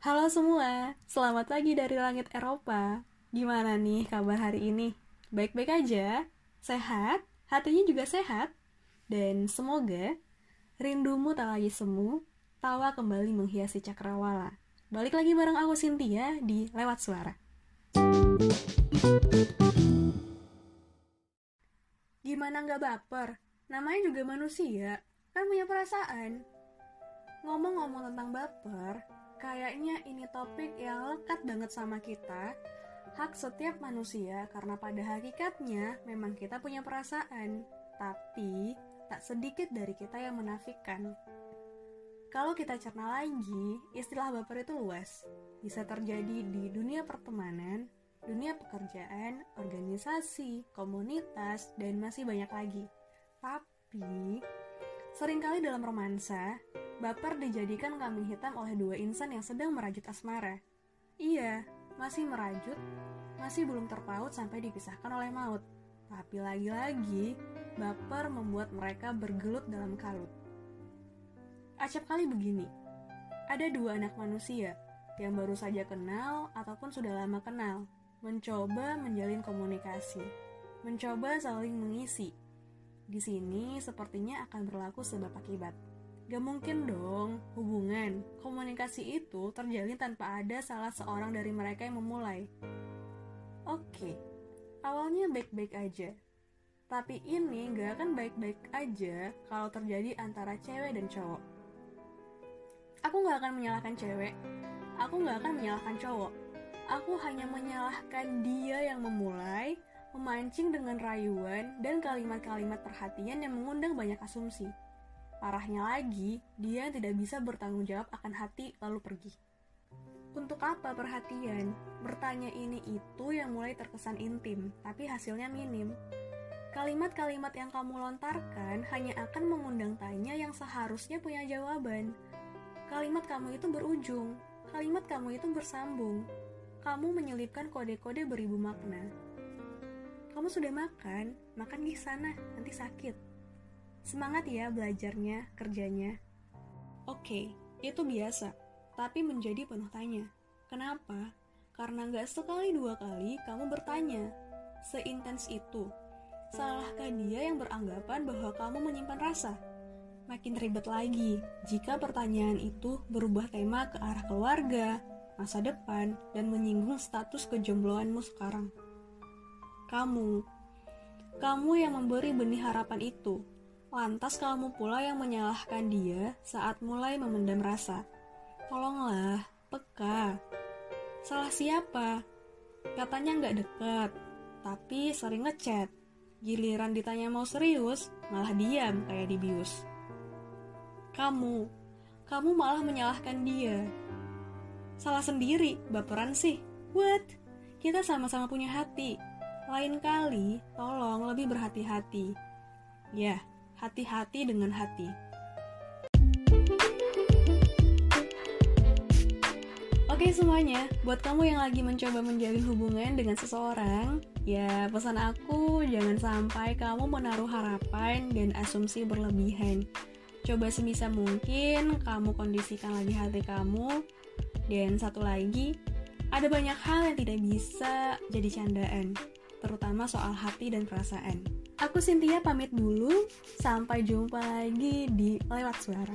Halo semua, selamat pagi dari langit Eropa. Gimana nih kabar hari ini? Baik-baik aja? Sehat? Hatinya juga sehat? Dan semoga rindumu tak lagi semu, tawa kembali menghiasi cakrawala. Balik lagi bareng aku Cynthia di Lewat Suara. Gimana nggak baper? Namanya juga manusia, kan punya perasaan. Ngomong-ngomong tentang baper, kayaknya ini topik yang lekat banget sama kita. Hak setiap manusia karena pada hakikatnya memang kita punya perasaan, tapi tak sedikit dari kita yang menafikan. Kalau kita cerna lagi, istilah baper itu luas. Bisa terjadi di dunia pertemanan, dunia pekerjaan, organisasi, komunitas, dan masih banyak lagi. Tapi, sering kali dalam romansa, baper dijadikan kambing hitam oleh dua insan yang sedang merajut asmara. Iya, masih merajut, masih belum terpaut sampai dipisahkan oleh maut. Tapi lagi-lagi, baper membuat mereka bergelut dalam kalut. Acap kali begini, ada dua anak manusia yang baru saja kenal ataupun sudah lama kenal, mencoba menjalin komunikasi, mencoba saling mengisi. Di sini sepertinya akan berlaku sebab akibat. Gak mungkin dong hubungan, komunikasi itu terjalin tanpa ada salah seorang dari mereka yang memulai. Oke, awalnya baik-baik aja. Tapi ini gak akan baik-baik aja kalau terjadi antara cewek dan cowok. Aku gak akan menyalahkan cewek, aku gak akan menyalahkan cowok. Aku hanya menyalahkan dia yang memulai, memancing dengan rayuan dan kalimat-kalimat perhatian yang mengundang banyak asumsi. Parahnya lagi, dia tidak bisa bertanggung jawab akan hati lalu pergi. Untuk apa perhatian? Bertanya ini itu yang mulai terkesan intim, tapi hasilnya minim. Kalimat-kalimat yang kamu lontarkan hanya akan mengundang tanya yang seharusnya punya jawaban. Kalimat kamu itu berujung, kalimat kamu itu bersambung. Kamu menyelipkan kode-kode beribu makna. Kamu sudah makan, makan di sana, nanti sakit. Semangat ya belajarnya, kerjanya. Oke, itu biasa, tapi menjadi penuh tanya. Kenapa? Karena nggak sekali dua kali kamu bertanya. Seintens itu. Salahkah dia yang beranggapan bahwa kamu menyimpan rasa? Makin ribet lagi jika pertanyaan itu berubah tema ke arah keluarga, masa depan, dan menyinggung status kejombloanmu sekarang. Kamu, kamu yang memberi benih harapan itu, lantas kamu pula yang menyalahkan dia saat mulai memendam rasa. Tolonglah, peka. Salah siapa? Katanya nggak dekat, tapi sering ngechat. Giliran ditanya mau serius, malah diam kayak dibius. Kamu, kamu malah menyalahkan dia. Salah sendiri, baperan sih. What? Kita sama-sama punya hati. Lain kali, tolong lebih berhati-hati. Ya, hati-hati dengan hati. Oke semuanya, buat kamu yang lagi mencoba menjalin hubungan dengan seseorang, ya pesan aku jangan sampai kamu menaruh harapan dan asumsi berlebihan. Coba sebisa mungkin kamu kondisikan lagi hati kamu. Dan satu lagi, ada banyak hal yang tidak bisa jadi candaan, terutama soal hati dan perasaan. Aku Cynthia pamit dulu, sampai jumpa lagi di Lewat Suara.